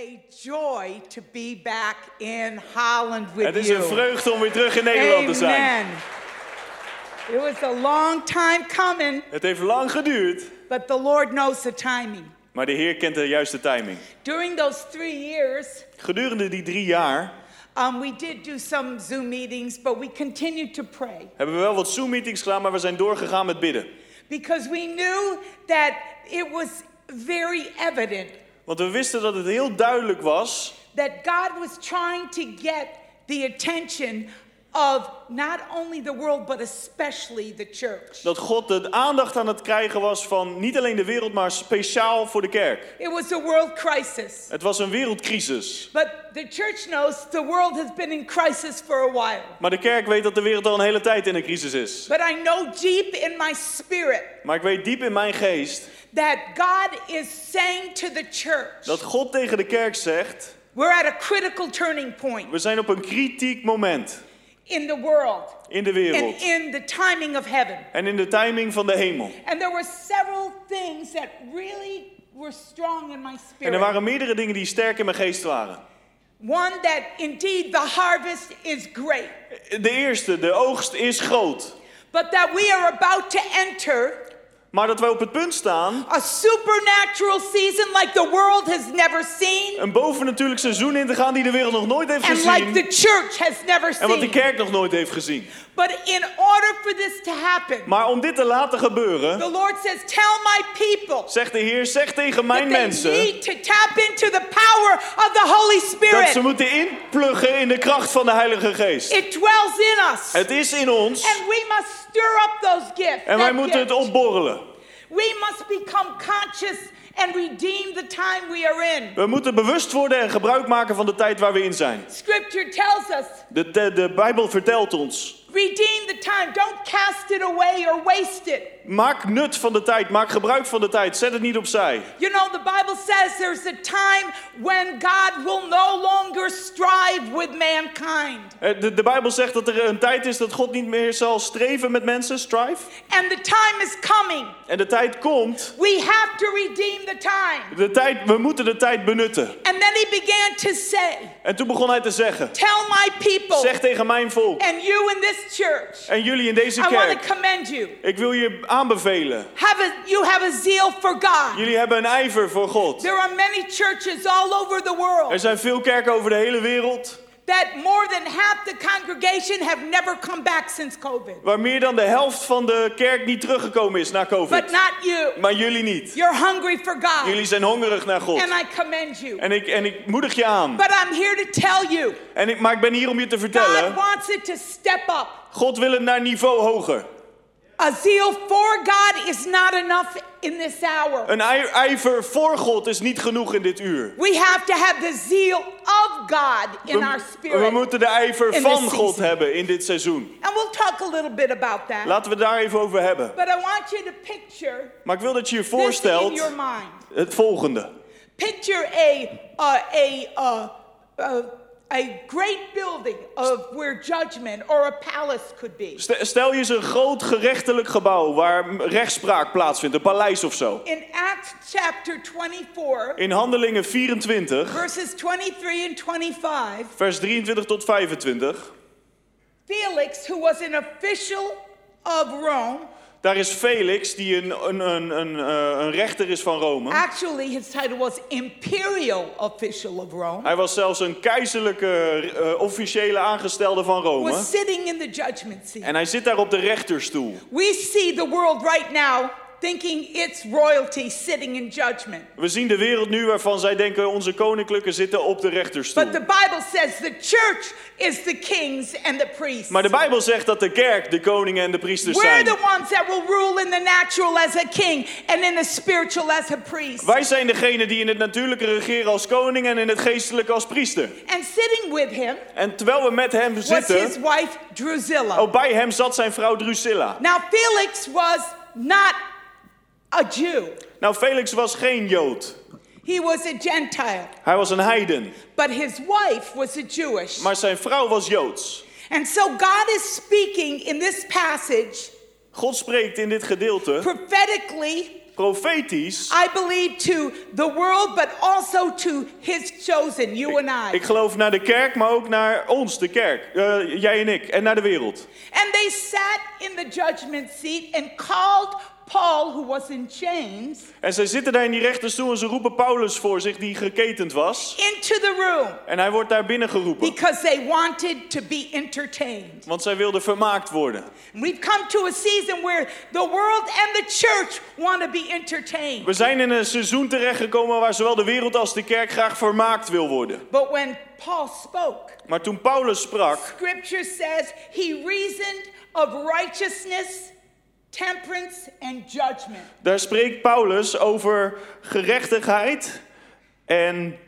a joy to be back in Holland with Het is een vreugde om weer terug in Nederland te zijn. It was a long time coming, Het heeft lang geduurd, but the Lord knows the timing. maar de Heer kent de juiste timing. During those three years, Gedurende die drie jaar um, we did do some Zoom meetings, but we continued to pray hebben we wel wat Zoom-meetings gedaan, maar we zijn doorgegaan met bidden. because we knew that it was very evident Want we wisten dat het heel duidelijk was that God was trying to get the attention of not only the world, but especially the church. dat God de aandacht aan het krijgen was van niet alleen de wereld, maar speciaal voor de kerk. It was a world crisis. Het was een wereldcrisis. But the church knows the world has been in crisis for a while. Maar de kerk weet dat de wereld al een hele tijd in een crisis is. But I know deep in my spirit Maar ik weet diep in mijn geest that God is saying to the church, dat God tegen de kerk zegt: we're at a critical turning point we zijn op een kritiek moment in the world in de and wereld in the timing of heaven. en in de timing van de hemel. And there were several things that really were strong in my En er spirit. waren meerdere dingen die sterk in mijn geest waren. One that indeed the harvest is great, De eerste, de oogst is groot. but that we are about to enter Maar dat wij op het punt staan a supernatural season like the world has never seen een bovennatuurlijk seizoen in te gaan die de wereld nog nooit heeft and like gezien. the church has never En wat de seen. kerk nog nooit heeft gezien. But in order for this to happen, Maar om dit te laten gebeuren, the Lord says, Tell my people zegt de Heer, zeg tegen mijn mensen need to tap into the power of the Holy dat ze Spirit. moeten inpluggen in de kracht van de Heilige Geest. It dwells in us. Het is in ons And we must stir up those gifts. en wij moeten het gift. opborrelen. We must become conscious and redeem the time we are in. We moeten bewust worden en gebruik maken van de tijd waar we in zijn. Scripture tells us De, de, de Bijbel vertelt ons. redeem the time. Don't cast it away or waste it. Maak nut van de tijd, maak gebruik van de tijd, zet het niet opzij. You know, the Bible says there's a time when God will no longer strive with mankind. Eh, De, de Bijbel zegt dat er een tijd is dat God niet meer zal streven met mensen, strive. And the time is coming. En de tijd komt, We have to redeem the time. de tijd, we moeten de tijd benutten. And then he began to say, En toen begon hij te zeggen, Tell my people zeg tegen mijn volk and you in this church, en jullie in deze I want kerk, to commend you. ik wil je aanbevelen. Have a, you have a zeal for God. Jullie hebben een ijver voor God. There are many churches all over the world Er zijn veel kerken over de hele wereld that more than half the congregation have never come back since COVID. waar meer dan de helft van de kerk niet teruggekomen is na But COVID. not you. Maar jullie niet. You're hungry for God. Jullie zijn hongerig naar God. And I commend you. En ik, en ik moedig je aan. But I'm here to tell you En ik, maar ik ben hier om je te God vertellen, wants it to step up. God wil het naar niveau hoger. A zeal for God is not enough in this hour. Een ij- ijver voor God is niet genoeg in dit uur. We have to have the zeal of God in our We, spirit. we moeten de ijver van God hebben in dit seizoen. And we'll talk a little bit about that. Laten we daar even over hebben. But I want you to picture Maar ik wil dat je je voorstelt your mind. het volgende. Picture a uh, a uh, uh, a great building of where judgment or a palace could be. St- Stel je eens een groot gerechtelijk gebouw waar rechtspraak plaatsvindt, een paleis of zo. In Acts chapter 24, In Handelingen 24, verses 23 and 25, vers 23 tot 25, Felix, who was an official of Rome, daar is Felix, die een, een, een, een, eh, een rechter is van Rome. actually his title was imperial official of Rome, Hij was zelfs een keizerlijke eh, officiële aangestelde van Rome. was sitting in the judgment seat. En hij zit daar op de rechterstoel. We see the world right now thinking it's royalty sitting in judgment. We zien de wereld nu waarvan zij denken onze koninklijke zitten op de rechterstoel. But the Bible says the church is the kings and the priests. Maar de Bijbel zegt dat de kerk de koningen en de priesters We're zijn. the ones that will rule in the natural as a king and in the spiritual as a priest. Wij zijn degene die in het natuurlijke regeren als koning en in het geestelijke als priester. And sitting with him En terwijl we met hem was his zitten, wife Drusilla. ook bij hem zat zijn vrouw Drusilla. Now Felix was not a Jew. Nou, Felix was geen Jood. He was a Gentile. Hij was een heiden. But his wife was a Jewish. Maar zijn vrouw was Joods. And so God is speaking in this passage God spreekt in dit gedeelte prophetically profetisch. I believe to the world, but also to his chosen, you and I. Ik geloof naar de kerk, maar ook naar ons, de kerk. Eh, jij en ik. En naar de wereld. And they sat in the judgment seat and called Paul, who was in chains, En zij zitten daar in die rechterstoel en ze roepen Paulus voor zich die geketend was. into the room En hij wordt daar binnen geroepen. because they wanted to be entertained. Want zij wilden vermaakt worden. We've come to a season where the world and the church want to be entertained. We zijn in een seizoen terechtgekomen waar zowel de wereld als de kerk graag vermaakt wil worden. But when Paul spoke, Maar toen Paulus sprak, scripture says he reasoned of righteousness, temperance, and judgment. daar spreekt Paulus over gerechtigheid en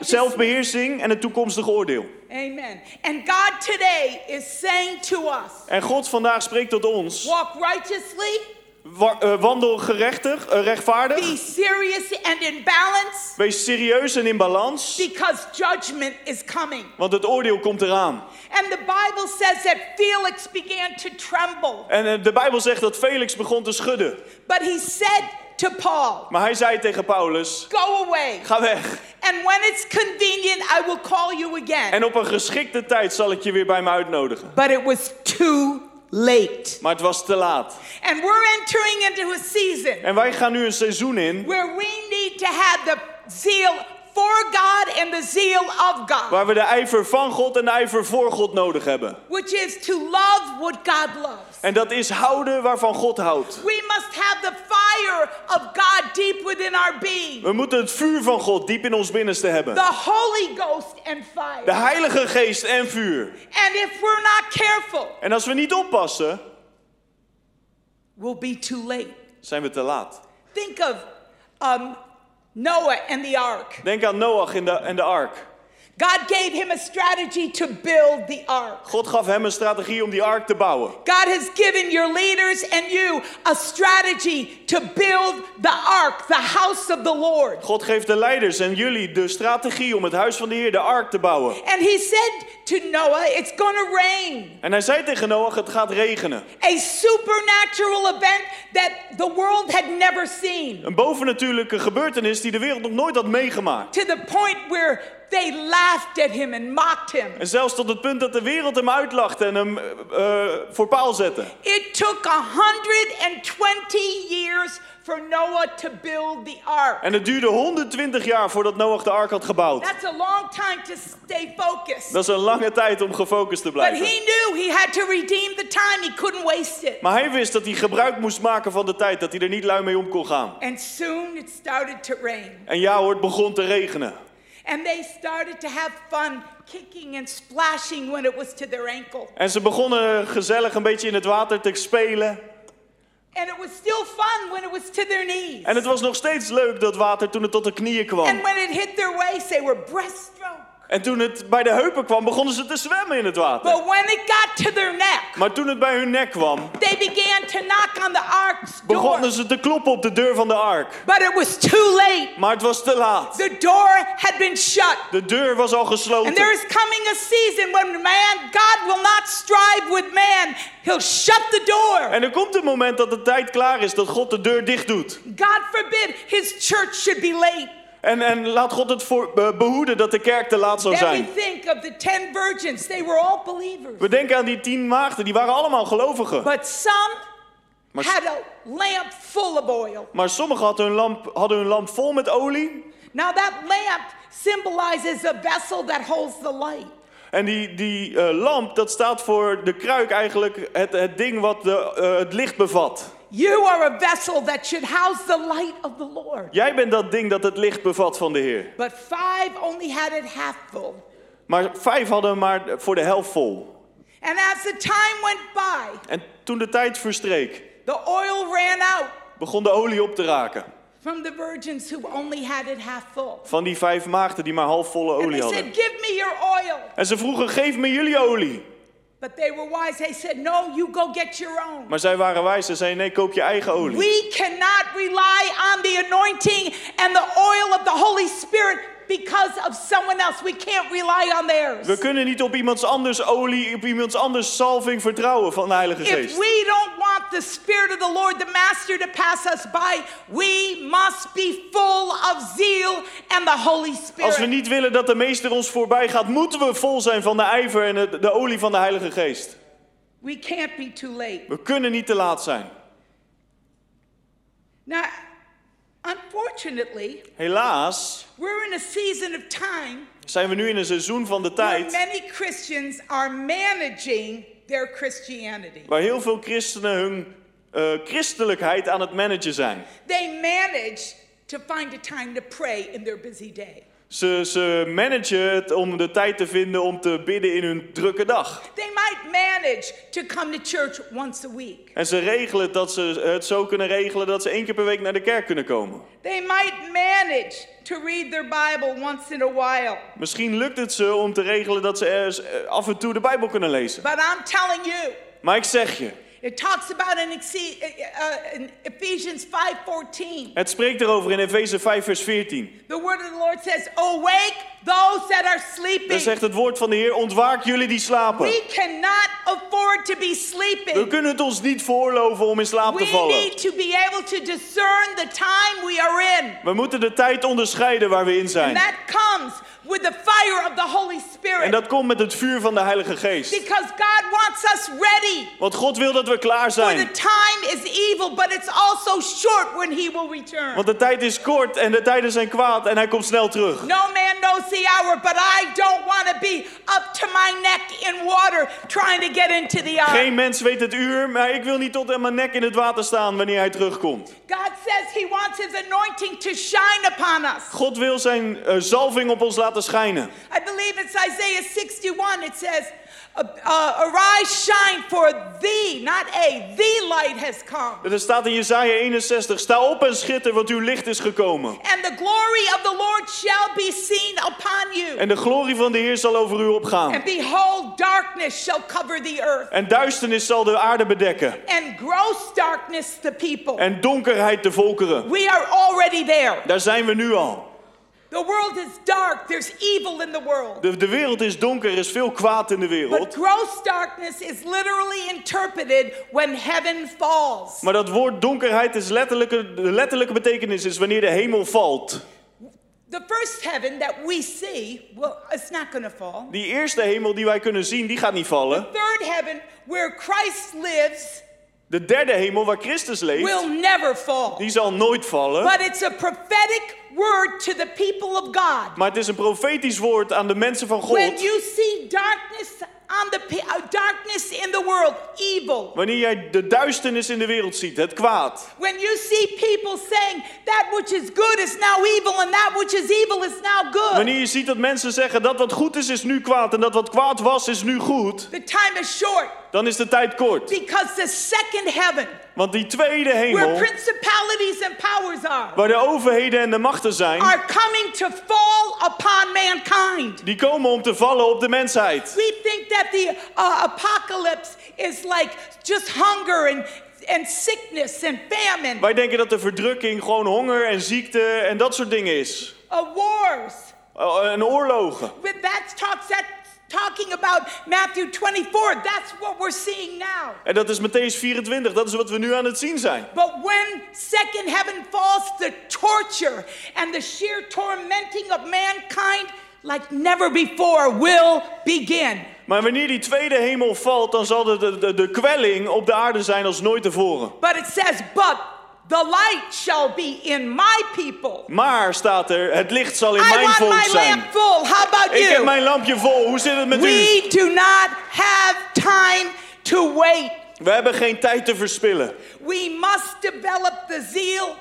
zelfbeheersing en het toekomstige oordeel. Amen. And God today is saying to us En God vandaag spreekt tot ons, walk righteously, wandel gerechtig, eh, rechtvaardig, be serious and in balance, wees serieus en in balans, because judgment is coming. want het oordeel komt eraan. And the Bible says that Felix began to tremble. En eh, de Bijbel zegt dat Felix begon te schudden. But he said to Paul, Maar hij zei tegen Paulus, Go away. ga weg. And when it's convenient, I will call you again. En op een geschikte tijd zal ik je weer bij me uitnodigen. But it was too late. Maar het was te laat. And we're entering into a season En wij gaan nu een seizoen in where we need to have the zeal for God and the zeal of God, waar we de ijver van God en de ijver voor God nodig hebben. which is to love what God loves. En dat is houden waarvan God houdt. We must have the fire of God deep within our being, We moeten het vuur van God diep in ons binnenste hebben. the Holy Ghost and fire. De Heilige Geest en vuur. And if we're not careful, En als we niet oppassen, we'll be too late. zijn we te laat. Think of um, Noah and the ark. Denk aan Noach in de, en de ark. God gave him a strategy to build the ark. God gaf hem een strategie om die ark te bouwen. God has given your leaders and you a strategy to build the ark, the house of the Lord. God geeft de leiders en jullie de strategie om het huis van de Heer, de ark, te bouwen. And he said to Noah, It's going to rain. En hij zei tegen Noach, het gaat regenen. A supernatural event that the world had never seen. Een bovennatuurlijke gebeurtenis die de wereld nog nooit had meegemaakt. To the point where they laughed at him and mocked him. En zelfs tot het punt dat de wereld hem uitlachte en hem eh, voor paal zette. It took 120 years for Noah to build the ark. En het duurde 120 jaar voordat Noach de ark had gebouwd. That's a long time to stay focused. Dat is een lange tijd om gefocust te But blijven. he knew he had to redeem the time. He couldn't waste it. Maar hij wist dat hij gebruik moest maken van de tijd, dat hij er niet lui mee om kon gaan. And soon it started to rain. En ja hoor, het begon te regenen. And they started to have fun kicking and splashing when it was to their ankle. En ze begonnen gezellig een beetje in het water te spelen. And it was still fun when it was to their knees. En het was nog steeds leuk, dat water, toen het tot de knieën kwam. And when it hit their waist, they were breaststroke. En toen het bij de heupen kwam, begonnen ze te zwemmen in het water. But when it got to their neck, Maar toen het bij hun nek kwam, they began to knock on the ark's door. begonnen ze te kloppen op de deur van de ark. But it was too late. Maar het was te laat. The door had been shut. De deur was al And there gesloten. is coming a season when man, God will not strive with man. He'll shut the door. En er komt een moment dat de tijd klaar is dat God de deur dicht doet. God forbid his church should be late. En, en laat God het voor, be- behoeden dat de kerk te laat zou Then zijn. we think of the ten virgins. They were all believers. We denken aan die tien maagden, die waren allemaal gelovigen. But some Maar, had a lamp full of oil. maar sommigen hadden hun, lamp, hadden hun lamp vol met olie. Now that lamp symbolizes a vessel that holds the light. En die, die eh, lamp, dat staat voor de kruik eigenlijk, het, het ding wat de, eh, het licht bevat. You are a vessel that should house the light of the Lord. Jij bent dat ding dat het licht bevat van de Heer. But five only had it half full. Maar vijf hadden maar voor de helft vol. And as the time went by, En toen de tijd verstreek, the oil ran out begon de olie op te raken. from the virgins who only had it half full. Van die vijf maagden die maar halfvolle And olie they hadden. said, Give me your oil. En ze vroegen, geef me jullie olie. But they were wise. They said, No, you go get your own. Maar zij waren wijs. Ze zeiden, nee, koop je eigen olie. We cannot rely on the anointing and the oil of the Holy Spirit because of someone else. We can't rely on theirs. We kunnen niet op iemands anders olie, op iemands anders salving vertrouwen van de Heilige If Geest. we don't want the Spirit of the Lord, the Master, to pass us by, we must be full of zeal and the Holy Als we Spirit. niet willen dat de meester ons voorbij gaat, moeten we vol zijn van de ijver en het- de olie van de Heilige Geest. We can't be too late. We kunnen niet te laat zijn. Now, unfortunately, Helaas we're in a season of time zijn we nu in een seizoen van de where tijd many Christians are managing their Christianity. waar heel veel christenen hun eh, christelijkheid aan het managen zijn. They manage to find a time to pray in their busy day. Ze, ze managen het om de tijd te vinden om te bidden in hun drukke dag. They might manage to come to church once a week. En ze regelen het dat ze het zo kunnen regelen dat ze één keer per week naar de kerk kunnen komen. They might manage to read their Bible once in a while. Misschien lukt het ze om te regelen dat ze er eh, af en toe de Bijbel kunnen lezen. But I'm telling you, Maar ik zeg je, it talks about in, Exe- uh, in Ephesians 5:14. het spreekt erover in Efeze 5 vers 14. The word of the Lord says, "Awake those that are sleeping." Dan zegt het woord van de Heer, ontwaak jullie die slapen. We cannot afford to be We sleeping. kunnen het ons niet voorloven om in slaap te We vallen. need to be able to discern the time we are in. We moeten de tijd onderscheiden waar we in And zijn. that comes with the fire of the Holy En Spirit. dat komt met het vuur van de Heilige Geest. Because God wants us ready. Want God wil dat we klaar For the zijn. time is evil, but it's also short when he will return. Want de tijd is kort en de tijden zijn kwaad en hij komt snel terug. No man knows the hour, but I don't want to be up to my neck in water trying to get into the ark. Geen mens weet het uur, maar ik wil niet tot aan mijn nek in het water staan wanneer hij terugkomt. God says he wants his anointing to shine upon us. God wil zijn eh, zalving op ons laten schijnen. I believe it's Isaiah 61. It says, uh, uh, Arise, shine, for thee, not a, the light has come. Er staat in Jesaja 61, sta op en schitter, want uw licht is gekomen. And the glory of the Lord shall be seen upon you. En de glorie van de Heer zal over u opgaan. And behold, darkness shall cover the earth, En duisternis zal de aarde bedekken. and gross darkness the people. En donkerheid de volkeren. We are already there. Daar zijn we nu al. The world is dark, there's evil in the world. De, de wereld is donker, er is veel kwaad in de But wereld. gross darkness is literally interpreted when heaven falls. Maar dat woord donkerheid is letterlijke, de letterlijke betekenis is wanneer de hemel valt. The first heaven that we see, well, it's not going to fall. Die eerste hemel die wij kunnen zien, die gaat niet vallen. Third heaven, where Christ lives, De derde hemel waar Christus leeft, will never fall. die zal nooit vallen. But it's a prophetic word to the people of God. Maar het is een profetisch woord aan de mensen van When God. you see darkness on the darkness in the world, evil. Wanneer jij de duisternis in de wereld ziet, het kwaad. When you see people saying that which is good is now evil and that which is evil is now good. Wanneer je ziet dat mensen zeggen dat wat goed is, is nu kwaad. En dat wat kwaad was, is nu goed. The time is short Dan is de tijd kort. because the second heaven, Want die tweede where hemel, principalities and powers are, waar de overheden en de machten zijn, are coming to fall upon mankind. die komen om te vallen op de mensheid. We think that the uh, apocalypse is like just hunger and, and sickness and famine, Wij denken dat de verdrukking gewoon honger en ziekte en dat soort dingen is. uh, wars. Oh, En oorlogen. That talks that talking about Matthew 24. That's what we're seeing now. En dat is Matthäus 24, dat is wat we nu aan het zien zijn. But when second heaven falls, the torture and the sheer tormenting of mankind like never before will begin. Maar wanneer die tweede hemel valt, dan zal de, de, de, kwelling op de aarde zijn als nooit tevoren. But it says, but the light shall be in my people. Maar staat er, het licht zal in I mijn volk my zijn. lamp full. How about Ik heb mijn lampje vol. Hoe zit het met u? We do not have time to wait. We hebben geen tijd te verspillen. We must develop the zeal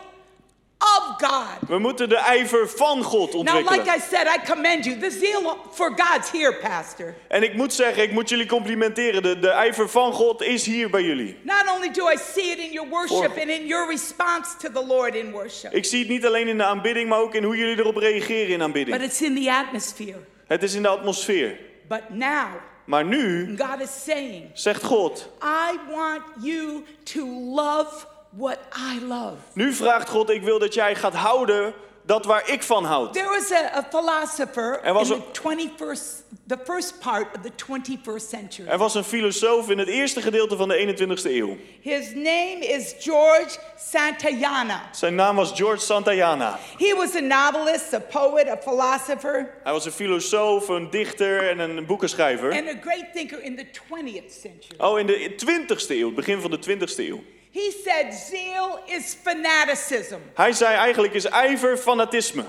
of God. We moeten de ijver van God Now, like ontwikkelen. I said, I commend you. The zeal for God's here, Pastor. En ik moet zeggen, ik moet jullie complimenteren. De, de ijver van God is hier bij jullie. Not only do I see it in your worship and in your response to the Lord in worship, Ik zie het niet alleen in de aanbidding, maar ook in hoe jullie erop reageren in but aanbidding. it's in the atmosphere. Het is in de atmosfeer. But now, Maar nu God is saying, zegt God, I want you to love what I love. nu vraagt God, ik wil dat jij gaat houden dat waar ik van houd. There was a, a philosopher Er was in een- the 21st, the first part of the 21st century. Er was een filosoof in het eerste gedeelte van de 21ste eeuw. His name is George Santayana. Zijn naam was George Santayana. He was a novelist, a poet, a philosopher, Hij was een filosoof, een dichter en een boekenschrijver. and a great thinker in the 20th century. Oh, in de 20ste eeuw, begin van de 20ste eeuw. He said, Zeal is fanaticism. Hij zei eigenlijk is ijver fanatisme.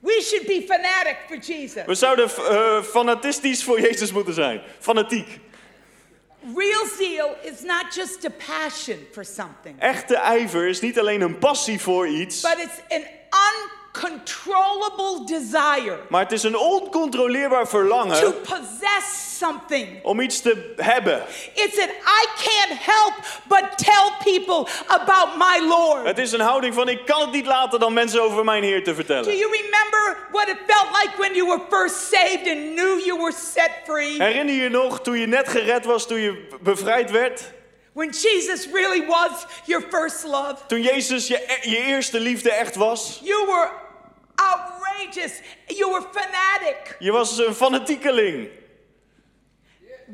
We should be fanatic for Jesus. We zouden eh, fanatistisch voor Jezus moeten zijn. Fanatiek. Real zeal is not just a passion for something, Echte ijver is niet alleen een passie voor iets, but it's an uncontrollable desire maar het is een oncontroleerbaar to verlangen possess something. om iets te hebben. It's an I can't help but tell people about my Lord. Het is een houding van ik kan het niet laten dan mensen over mijn Heer te Do vertellen. you remember what it felt like when you were first saved and knew you were set free? Herinner je nog toen je net gered was, toen je bevrijd werd? When Jesus really was your first love? Toen Jezus je, e- je eerste liefde echt was? You were outrageous. You were fanatic. Je was een fanatiekeling.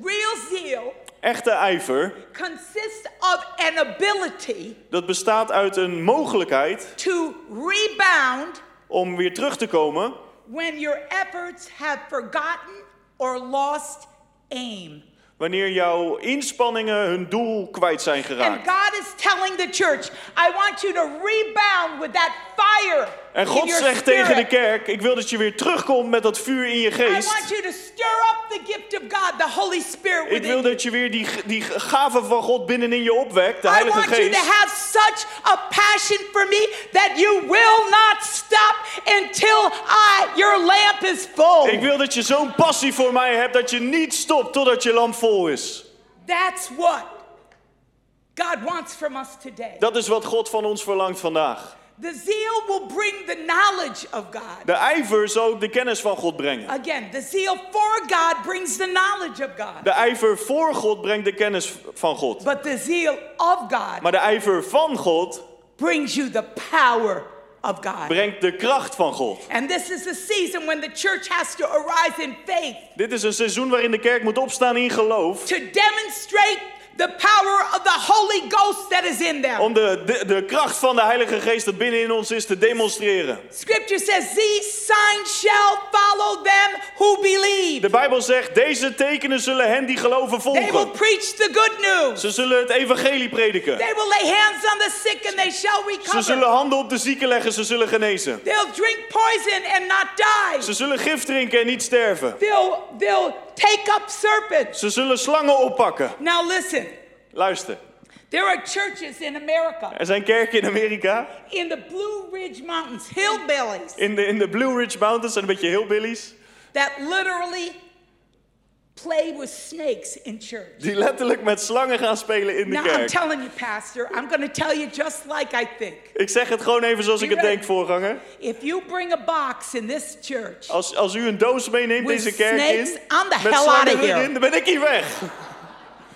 Real zeal Echte ijver, consists of an ability dat bestaat uit een mogelijkheid to rebound om weer terug te komen when your efforts have forgotten or lost aim. Wanneer jouw inspanningen hun doel kwijt zijn And geraakt. God is telling the church, I want you to rebound with that fire En God zegt tegen de kerk, ik wil dat je weer terugkomt met dat vuur in je geest. Ik wil dat je weer die, die gave van God binnenin je opwekt, de I Heilige want you to Geest. have such a passion for me that you will not stop until I your lamp is full. Ik wil dat je zo'n passie voor mij hebt dat je niet stopt totdat je lamp vol is. That's what God wants from us today. Dat is wat God van ons verlangt vandaag. The zeal will bring the knowledge of God. De ijver zal de kennis van God brengen. Again, the zeal for God brings the knowledge of God. De ijver voor God brengt de kennis van God. But the zeal of God Maar de ijver van God brings you the power of God. brengt de kracht van God. And this is a season when the church has to arise in faith Dit is een seizoen waarin de kerk moet opstaan in geloof. to demonstrate the power of the Holy Ghost that is in them. Om de, de, de kracht van de Heilige Geest dat binnenin ons is te demonstreren. Scripture says, These signs shall follow them who believe. De Bijbel zegt, deze tekenen zullen hen die geloven They will volgen. preach the good news. Ze zullen het evangelie prediken. They will lay hands on the sick and they shall Ze recover. zullen handen op de zieken leggen, ze zullen genezen. They'll drink poison and not die. Ze zullen gif drinken en niet sterven. They'll, they'll take up serpents. Ze zullen slangen oppakken. Now listen, Luister, there are churches in America, er zijn kerken in Amerika, in the Blue Ridge Mountains, hillbillies, in de, in de Blue Ridge Mountains, en een beetje hillbillies, that literally play with snakes in church. die letterlijk met slangen gaan spelen in de Now, I'm kerk. telling you, Pastor, I'm going to tell you just like I think. Ik zeg het gewoon even zoals ik het denk, voorganger. If you bring a box in this church Als, als u een doos meeneemt With deze kerk snakes, in, I'm the met hell slangen outta here. erin, dan ben ik hier weg.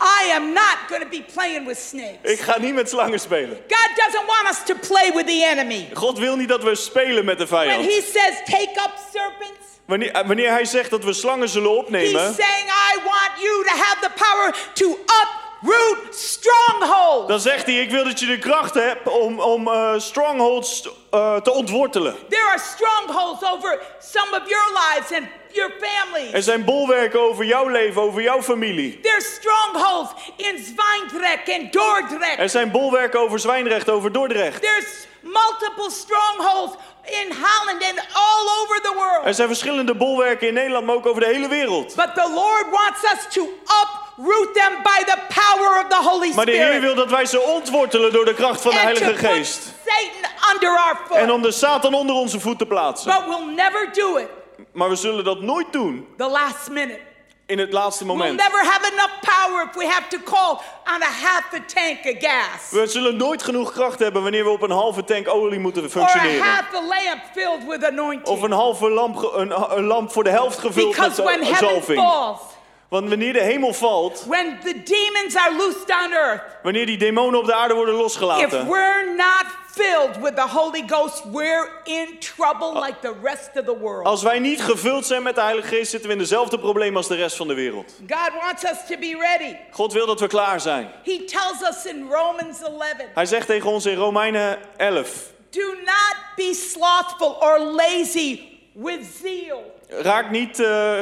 I am not going to be playing with snakes. Ik ga niet met slangen spelen. God doesn't want us to play with the enemy. God wil niet dat we spelen met de When vijand. he says take up serpents, Wanneer, eh, wanneer hij zegt dat we slangen zullen he's opnemen, saying I want you to have the power to uproot strongholds. dan zegt hij: Ik wil dat je de kracht hebt om, om eh, strongholds eh, te ontwortelen. There are strongholds over some of your lives and your families. Er zijn bolwerken over jouw leven, over jouw familie. There's strongholds in Zwijndrecht and Dordrecht. Er zijn bolwerken over Zwijndrecht, over Dordrecht. There's multiple strongholds in Holland and all over the world. Er zijn verschillende bolwerken in Nederland, maar ook over de hele wereld. But the Lord wants us to uproot them by the power of the Holy Maar de Heer Spirit. wil dat wij ze ontwortelen door de kracht van de and Heilige Geest. Satan under our foot. En om de Satan onder onze voet te plaatsen. But we'll never do it Maar we zullen dat nooit doen the last minute. in het laatste We'll moment. never have enough power if we have to call on a half a tank of gas. We zullen nooit genoeg kracht hebben wanneer we op een halve tank olie moeten Or a functioneren. half a lamp filled with anointing. Of een halve lamp, een, een lamp voor de helft gevuld met because when heaven zalving. falls, Want wanneer de hemel valt, when the demons are loosed on earth, wanneer die demonen op de aarde worden if losgelaten, we're not filled with the Holy Ghost, we're in trouble like the rest of the world. als wij niet gevuld zijn met de Heilige Geest, zitten we in dezelfde probleem als de rest van de wereld. God wants us to be ready. God wil dat we klaar zijn. He tells us in Romans 11 Hij zegt tegen ons in Romeinen 11, do not be slothful or lazy with zeal. Raak niet, eh,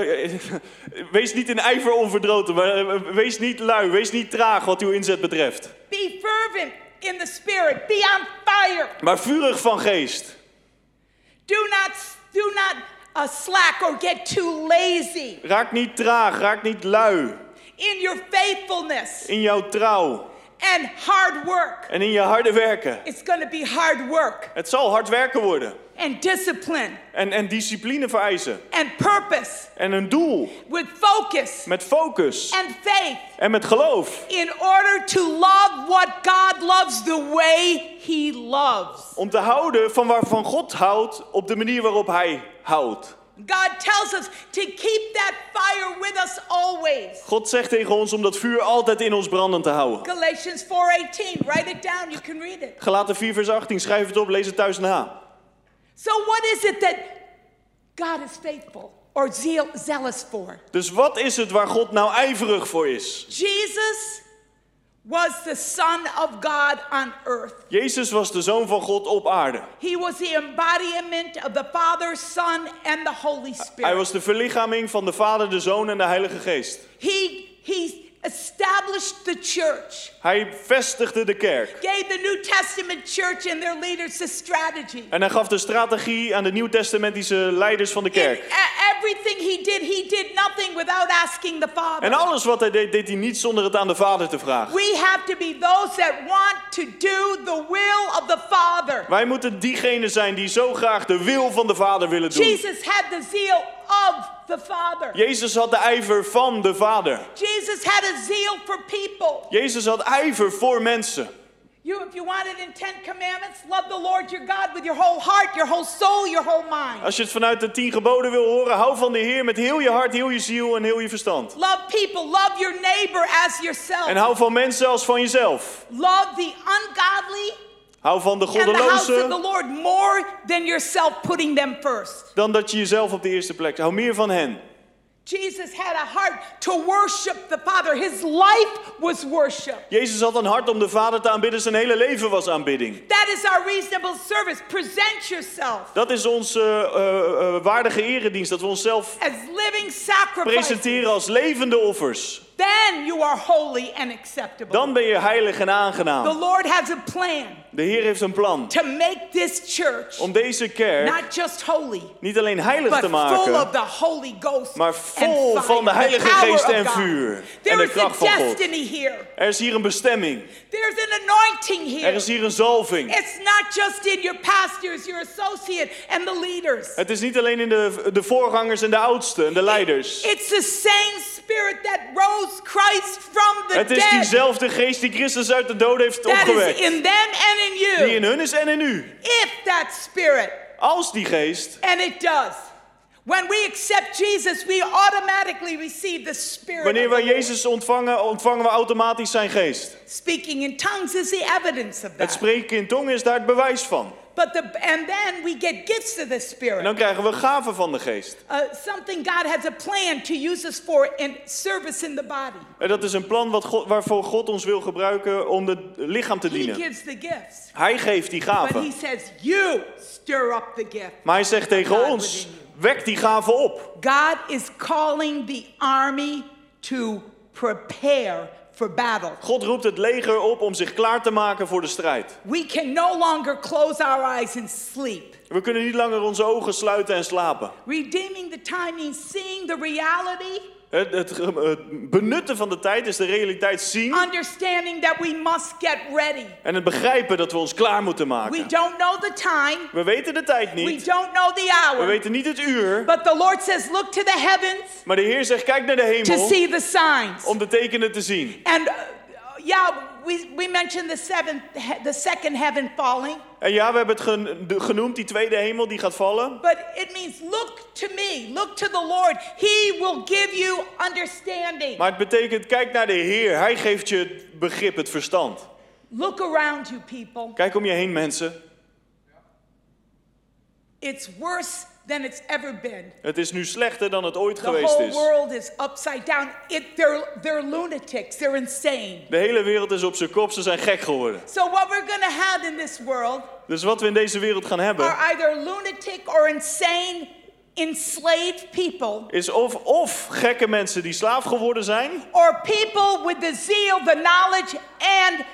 wees niet in ijver onverdroten, maar eh, wees niet lui, wees niet traag wat uw inzet betreft. Be fervent in the spirit. Be on fire. Maar vurig van geest. Do not do not uh, slack or get too lazy Raak niet traag, raak niet lui in your faithfulness in jouw trouw and hard work. en in je harde werken. It's going to be hard work Het zal hard werken worden and discipline en, en discipline vereisen and purpose en een doel with focus met focus and faith en met geloof. in order to love what God loves the way he loves. Om te houden van waarvan God houdt op de manier waarop Hij houdt. God tells us to keep that fire with us always. God zegt tegen ons om dat vuur altijd in ons brandend te houden. Galatians 4:18. Write it down. You can read it. Galaten 4 vers 18, schrijf het op, lees het thuis na. So what is it that God is faithful or zeal, zealous for? Dus wat is het waar God nou ijverig voor is? Jesus was the son of God on earth. Jezus was de zoon van God op aarde. He was the embodiment of the Father, Son and the Holy Hij Spirit. was de verlichaming van de Vader, de Zoon en de Heilige Geest. He he established the church. Hij vestigde de kerk. Gave the New Testament church and their leaders the strategy. En hij gaf de strategie aan de nieuwtestamentische leiders van de In kerk. e- everything he did, he did nothing without asking the Father. En alles wat hij deed, deed hij niet zonder het aan de Vader te vragen. We have to be those that want to do the will of the Father. Wij moeten diegenen zijn die zo graag de wil van de Vader willen doen. Jesus had the zeal of the Father. Jezus had de ijver van de Vader. Jesus had a zeal for people. Jezus had ijver voor mensen. You, if you want it in Ten Commandments, love the Lord your God with your whole heart, your whole soul, your whole mind. Als je het vanuit de tien geboden wil horen, hou van de Heer met heel je hart, heel je ziel en heel je verstand. Love people, love your neighbor as yourself. En hou van mensen als van jezelf. Love the ungodly Hou van de the the goddelozen dan dat je jezelf op de eerste plek. Hou meer van hen. Jesus had a heart to worship the Father. His life was worship. Jezus had een hart om de Vader te aanbidden. Zijn hele leven was aanbidding. That is our reasonable service. Present yourself Dat is onze eh, waardige eredienst. Dat we onszelf as living sacrifices. presenteren als levende offers. Then you are holy and acceptable. Dan ben je heilig en The aangenaam. Lord has a plan De Heer heeft een plan to make this church om deze kerk not just holy, niet alleen heilig te full of maken, the Holy Ghost maar vol van de Heilige Geest en vuur en There de is a kracht van God. here. Er is hier een bestemming. There's an anointing Er here. is hier een zalving. It's not just in your pastors, your associate, and the leaders. Het is niet alleen in de, de voorgangers en de oudsten en de leiders. It's the same spirit that rose Christ from the Het is dead. diezelfde geest die Christus uit de dood heeft That is opgewekt. in them and in Die you. in hun is en in u. If that spirit, Als die geest, and it does. When we accept Jesus, we automatically receive the spirit. wanneer wij. Jezus ontvangen, ontvangen we automatisch zijn geest. Speaking in tongues is the evidence of Het that. spreken in tongen is daar het bewijs van. But the and then we get gifts of the En spirit. dan krijgen we gaven van de geest. Uh, something God has a plan to use us for in service in the body. En dat is een plan wat God, waarvoor God ons wil gebruiken om het lichaam te He dienen. gives the gifts. Hij geeft die But he gaven. says, You stir up the gift. Maar hij zegt tegen God ons, wek die gaven op. God is calling the army to prepare for battle. God roept het leger op om zich klaar te maken voor de strijd. We can no longer close our eyes and sleep. We kunnen niet langer onze ogen sluiten en slapen. Redeeming the time means seeing the reality, Het, het, het benutten van de tijd is de realiteit zien understanding that we must get ready. en het begrijpen dat we ons klaar moeten We maken. don't know the time, We weten de tijd we niet, don't know the we hour, weten niet het uur, but the Lord says, Look to the heavens maar de Heer zegt kijk naar de to hemel see the signs. om de tekenen te zien. And uh, yeah, we, we mentioned the seventh, he- the second heaven falling. En ja, we hebben het genoemd, die tweede hemel die gaat vallen. But it means look to me, look to the Lord. He will give you understanding. Maar het betekent, kijk naar de Heer. Hij geeft je het begrip, het verstand. Look around you, people. Kijk om je heen, mensen. It's worse than it's ever been. Het is nu slechter dan het ooit The geweest whole is. world is upside down. It, they're, they're lunatics. They're insane. De hele wereld is op zijn kop, ze zijn gek geworden. So what we're to have in this world Dus wat we in deze wereld gaan hebben, are either lunatic or insane enslaved people is of, of gekke mensen die slaaf geworden zijn, or people with the zeal, the knowledge, and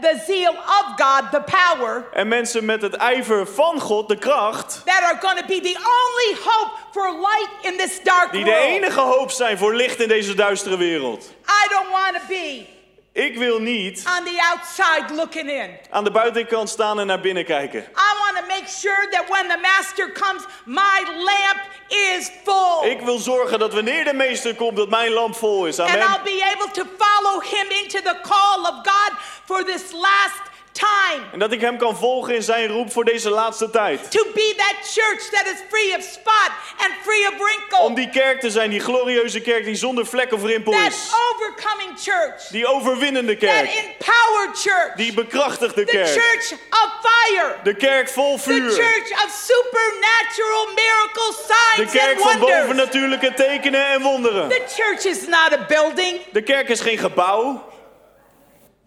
the zeal of God, the power, en mensen met het ijver van God, de kracht, that are going to be the only hope for light in this dark die de enige hoop zijn voor licht in deze duistere wereld. I don't want to be Ik wil niet on the outside looking in. aan de buitenkant staan en naar binnen kijken. I want to make sure that when the master comes, my lamp is full. Ik wil zorgen dat wanneer de meester komt, dat mijn lamp vol is. and I'll Amen. be able to follow him into the call of God for this last time. En dat ik hem kan volgen in zijn roep voor deze laatste tijd. To be that church that is free of spot and free of wrinkle. Om die kerk te zijn, die glorieuze kerk die zonder vlek of rimpel that is. overcoming church. Die overwinnende That kerk. empowered church. Die bekrachtigde the kerk. church of fire. De kerk vol The vuur. church of supernatural miracle De signs kerk and van wonders. bovennatuurlijke tekenen en wonderen. The church is not a building. De kerk is geen gebouw.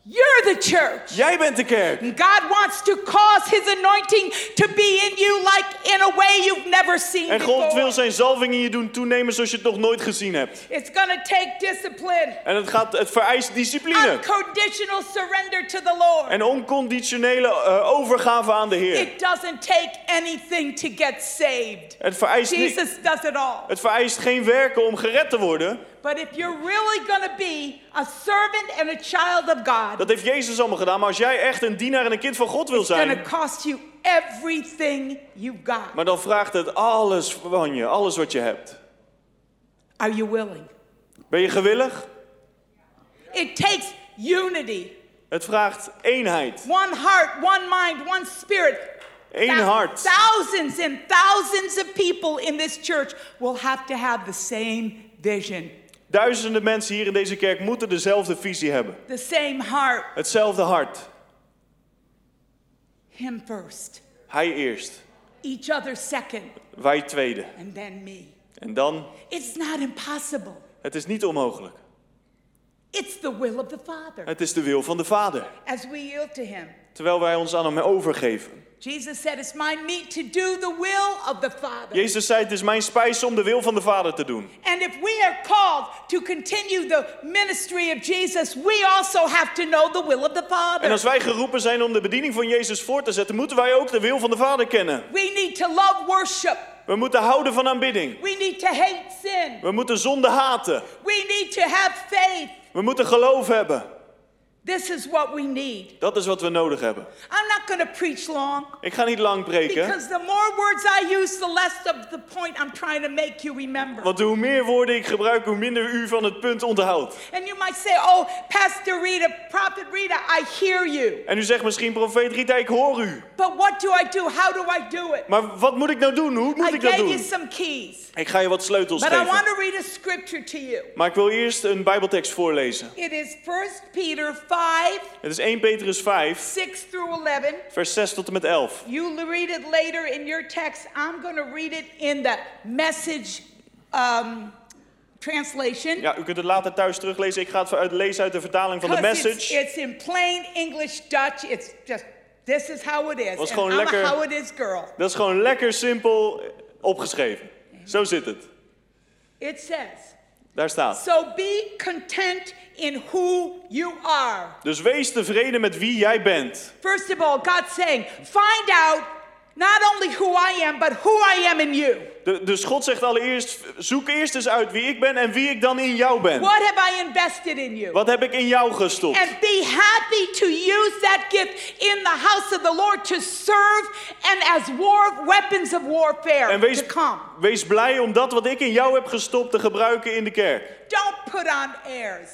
You're the church. Jij bent de kerk. God wants to cause his anointing to be in you like in a way you've never seen En God wil before. zijn zalving in je doen toenemen zoals je het nog nooit gezien hebt. It's to take discipline, En het, gaat, het vereist discipline. unconditional surrender to the Lord. En onconditionele eh, overgave aan de Heer. It doesn't take anything to get saved. Het vereist, Jesus does it all. het vereist geen werken om gered te worden. But if you're really to be a servant and a child of God, Dat heeft Jezus allemaal gedaan. Maar als jij echt een dienaar en een kind van God wil it's zijn... to cost you everything you've got. Maar dan vraagt het alles van je, alles wat je hebt. Are you willing? Ben je gewillig? It takes unity. Het vraagt eenheid. One heart, one mind, one spirit. Eén hart. Thousands and thousands of people in this church will have to have the same vision, Duizenden mensen hier in deze kerk moeten dezelfde visie hebben. the same heart. Hetzelfde hart. Him first, Hij eerst. each other second, Wij tweede. and then me. En dan, It's not impossible. het is niet onmogelijk. It's the will of the Father Het is de wil van de Vader. as we yield to Him. Terwijl wij ons aan hem overgeven. Jesus said, It's my meat to do the will of the Father. Jezus zei, het is mijn spijs om de wil van de Vader te doen. And if we are called to continue the ministry of Jesus, we also have to know the will of the En Father. als wij geroepen zijn om de bediening van Jezus voor te zetten, moeten wij ook de wil van de Vader kennen. We need to love worship. We moeten houden van aanbidding. We need to hate sin. We moeten zonde haten. We need to have faith. We moeten geloof hebben. This is what we need. Dat is wat we nodig hebben. I'm not going to preach long Ik ga niet lang preken. because the more words I use, the less of the point I'm trying to make you remember. Want hoe meer woorden ik gebruik, hoe minder u van het punt onthoudt. And you might say, Oh, Pastor Rita, Prophet Rita, I hear you. En u zegt misschien, profeet Rita, ik hoor u. But what do I do? How do I do it? Maar wat moet ik nou doen? Hoe moet I ik dat gave you doen? some keys. Ik ga je wat sleutels But I want geven. to read a scripture to you. Maar ik wil eerst een bijbeltekst voorlezen. It is 1 Peter 5, Het is 1 Petrus 5, 6 through 11. vers 6 tot en met 11. You'll read it later in your text. I'm going to read it in the message um, translation. Ja, u kunt het later thuis teruglezen. Ik ga het uit, lezen uit de vertaling van de 'Cause it's, message. it's in plain English Dutch. It's just, this is how it is. Was gewoon lekker- how it is girl. Dat is gewoon lekker simpel opgeschreven. Zo zit het. It says, Daar staat. So be content in who you are. Dus wees tevreden met wie jij bent. First of all, God's saying, find out not only who I am, but who I am in you. De- dus God zegt allereerst, zoek eerst eens uit wie ik ben en wie ik dan in jou ben. What have I invested in you? Wat heb ik in jou gestopt? And be happy to use that gift in the house of the Lord to serve and as war weapons of warfare En wees, to come. wees blij om dat wat ik in jou heb gestopt te gebruiken in de kerk. Don't put on airs.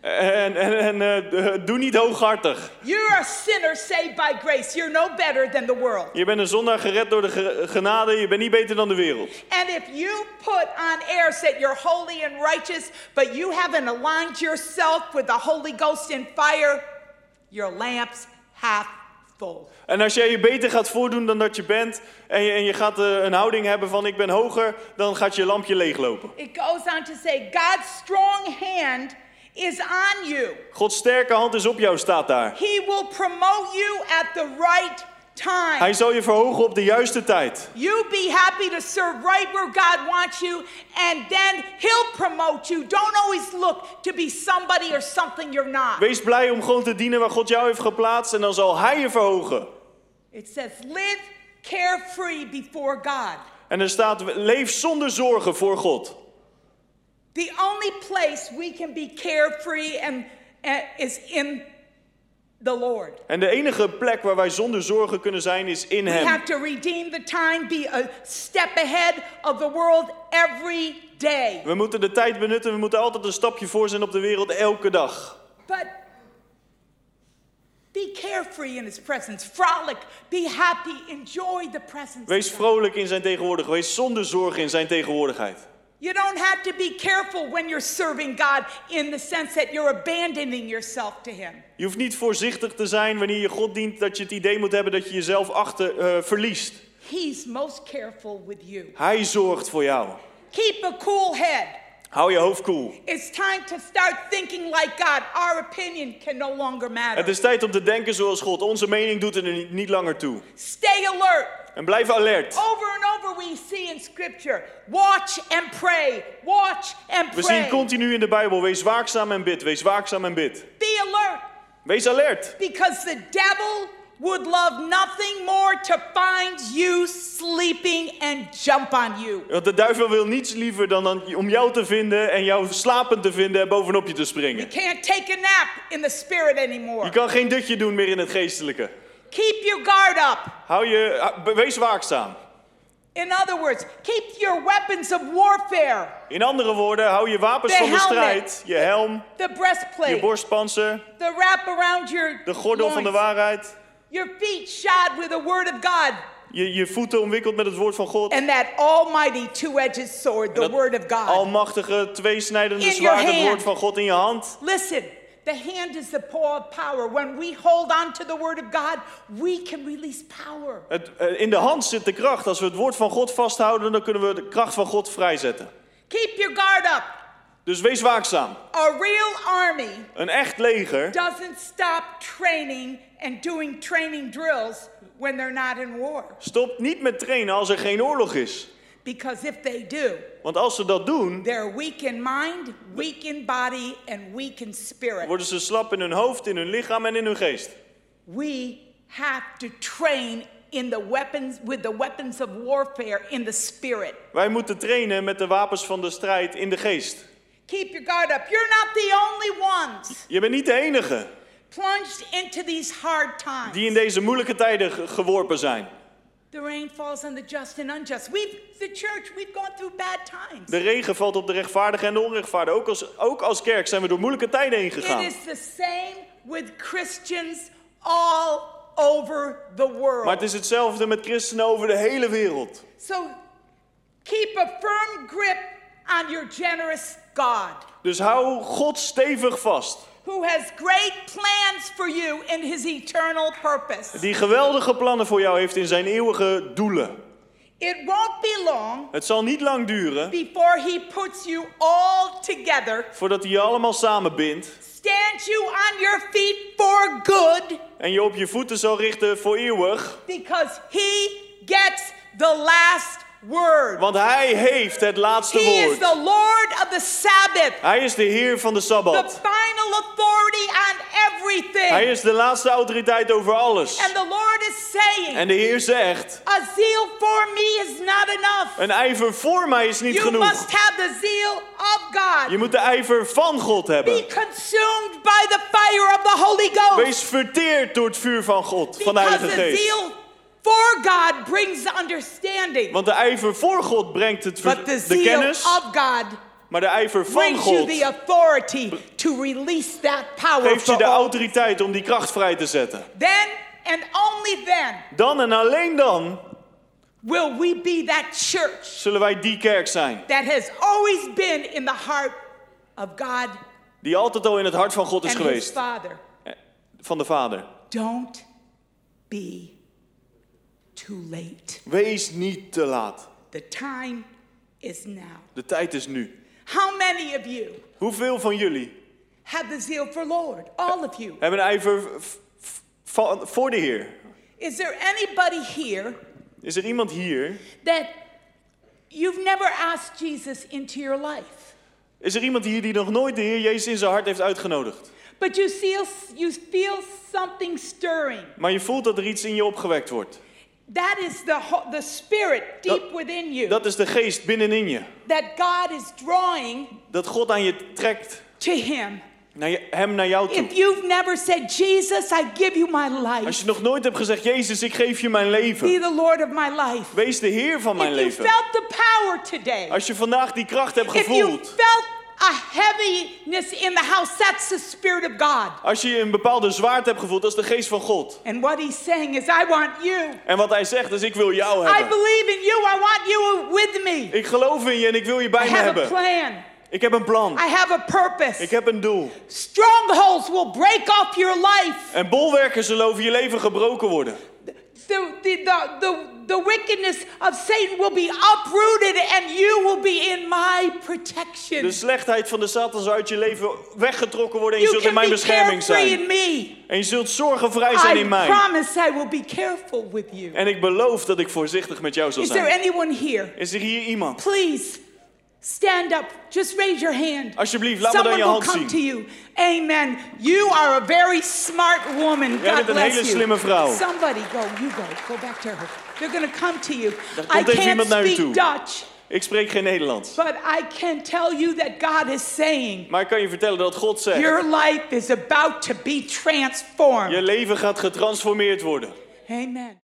En, en, en eh, doe niet hooghartig. You're a sinner saved by grace. You're no better than the world. Je bent een zondaar gered door de ge- genade. Je bent niet beter dan de wereld. And if you put on airs that you're holy and righteous, but you haven't aligned yourself with the Holy Ghost in fire, your lamp's half full. En als jij je beter gaat voordoen dan dat je bent. En je, en je gaat eh, een houding hebben van ik ben hoger. Dan gaat je lampje leeglopen. It goes on to say, God's strong hand is on you. Gods sterke hand is op jou, staat daar. He will promote you at the right time. Hij zal je verhogen op de juiste tijd. You be happy to serve right where God wants you, and then He'll promote you. Don't always look to be somebody or something you're not. Wees blij om gewoon te dienen waar God jou heeft geplaatst. En dan zal Hij je verhogen. It says, live carefree before God. En er staat, leef zonder zorgen voor God. The only place we can be carefree and, and is in the Lord. En de enige plek waar wij zonder zorgen kunnen zijn is in We Hem. have to redeem the time, be a step ahead of the world every day. We moeten de tijd benutten. We moeten altijd een stapje voor zijn op de wereld elke dag. But be carefree in his presence, frolic, be happy, enjoy the presence. Wees vrolijk in zijn tegenwoordigheid. Wees zonder zorgen in zijn tegenwoordigheid. You don't have to be careful when you're serving God in the sense that you're abandoning yourself to him. Je hoeft niet voorzichtig te zijn wanneer je God dient dat je het idee moet hebben dat je jezelf achter eh, verliest. He's most careful with you. Hij zorgt voor jou. Keep a cool head. Hou je hoofd koel. It's time to start thinking like God. Our opinion can no longer matter. Het is tijd om te denken zoals God. Onze mening doet er niet, niet langer toe. Stay alert. En blijf alert. Over and over we see in scripture, watch and pray, watch and We zien pray. continu in de Bijbel, wees waakzaam en bid, wees waakzaam en bid. Be alert Wees alert. because the devil would love nothing more to find you sleeping and jump on you. Want de duivel wil niets liever dan, om jou te vinden en jou slapend te vinden en bovenop je te springen. Can't take a nap in the spirit anymore. Je kan geen dutje doen meer in het geestelijke. Keep your guard up. Hou je, wees waakzaam. In other words, keep your weapons of warfare, In andere woorden, hou je wapens The van de strijd, je helm, the je breastplate, borstpanzer, the wrap around your de gordel van de loins, waarheid, your feet shod with the word of God, je, je voeten omwikkeld met het woord van God. and that almighty two-edged sword, the word of God. almachtige, tweesnijdende zwaard, het woord van God in je hand. Listen, the hand is the paw of power. When we hold on to the word of God, we can release power. Het, eh, in de hand zit de kracht. Als we het woord van God vasthouden, dan kunnen we de kracht van God vrijzetten. Keep your guard up. Dus wees waakzaam. A real army Een echt leger doesn't stop training and doing training drills when they're not in war. stopt niet met trainen als er geen oorlog is. Because if they do, Want als ze dat doen, they're weak in mind, weak in body, and weak in spirit. worden ze slap in hun hoofd, in hun lichaam en in hun geest. We have to train in the weapons with the weapons of warfare in the spirit. Wij moeten trainen met de wapens van de strijd in de geest. Keep your guard up. You're not the only ones Je bent niet de enige plunged into these hard times. die in deze moeilijke tijden ge- geworpen zijn. The rain falls on the just and unjust. We've, the church, we've gone through bad times. De regen valt op de rechtvaardige en de onrechtvaardige. Ook als, ook als kerk zijn we door moeilijke tijden heen It gegaan. is the same with Christians all over the world. Maar het is hetzelfde met christenen over de hele wereld. So keep a firm grip on your generous God Dus hou God stevig vast. who has great plans for you in his eternal purpose. Die geweldige plannen voor jou heeft in zijn eeuwige doelen. It won't be long Het zal niet lang duren before he puts you all together, voordat hij je allemaal samenbindt. stands you on your feet for good, En je op je voeten zal richten voor eeuwig. because he gets the last word. Want hij heeft het laatste He is woord. the Lord of the Sabbath, Hij is de Heer van de the Sabbat. final authority on everything. Hij is de laatste autoriteit over alles. And the Lord is saying, En de Heer zegt, A zeal for me is not enough. een ijver voor mij is niet You must genoeg. have the zeal of God. Je moet de ijver van God Be hebben. consumed by the fire of the Holy Ghost. Wees verteerd door het vuur van God, van de Because Heilige the Geest. For God brings understanding. Want de ijver voor God brengt het ver- But the de kennis. of God Maar de ijver van God the authority to release that power geeft je de autoriteit om die kracht vrij te zetten. Then and only then Dan en alleen dan will we be that church zullen wij die kerk zijn. that has always been in the heart of God Die altijd al in het hart van God is and His geweest. Father. Eh, Van de Vader. Don't be too late. Wees niet te laat. The time is now. De tijd is nu. How many of you Hoeveel van jullie have the zeal for Lord? All of you. hebben een ijver voor de Heer? Is there anybody here Is er iemand hier? that you've never asked Jesus into your life? Is er iemand hier die nog nooit de Heer Jezus in zijn hart heeft uitgenodigd? But you feel, you feel something stirring. Maar je voelt dat er iets in je opgewekt wordt. That is the, the spirit deep Dat- within you Dat is de geest binnenin je. that God is drawing Dat God aan je trekt, to Him. naar je, hem naar jou toe. If you've never said, Jesus, I give you my Als life, je nog nooit hebt gezegd, Jezus, ik geef je mijn be leven. the Lord of my life. Wees de Heer van mijn If you leven. felt the power today, Als je vandaag die kracht hebt if you gevoeld. felt a heaviness in the house, that's the Spirit of God. Als je een bepaalde zwaard hebt gevoeld, dat is de geest van God. And what He's saying is, I want you. En wat hij zegt is, ik wil jou I hebben. believe in you. I want you with me. Ik geloof in je en ik wil je I bij me have a hebben. plan. Ik heb een plan. I have a purpose. Ik heb een doel. Strongholds will break off your life. En bolwerken zullen over je leven gebroken worden. The, the, the, the, the wickedness of Satan will be uprooted and you will be in my protection. De slechtheid van de Satan zal uit je leven weggetrokken worden en je you zult in mijn be bescherming zijn. in me. En je zult zorgenvrij zijn I in mij. promise I will be careful with you. En ik beloof dat ik voorzichtig met jou zal Is there zijn. anyone here? Is er hier iemand? Please stand up. Just raise your hand. Alsjeblieft, laat me dan je will hand come to you. Amen. You are a very smart woman. Jij God bent een bless hele you. slimme vrouw. Somebody go. You go. Go back to her. They're going to come to you. Er I even can't iemand naar u speak toe. Dutch, Ik spreek geen Nederlands. but I can tell you that God is saying Maar ik kan je vertellen dat God zegt, your life is about to be transformed. je leven gaat getransformeerd worden. Amen.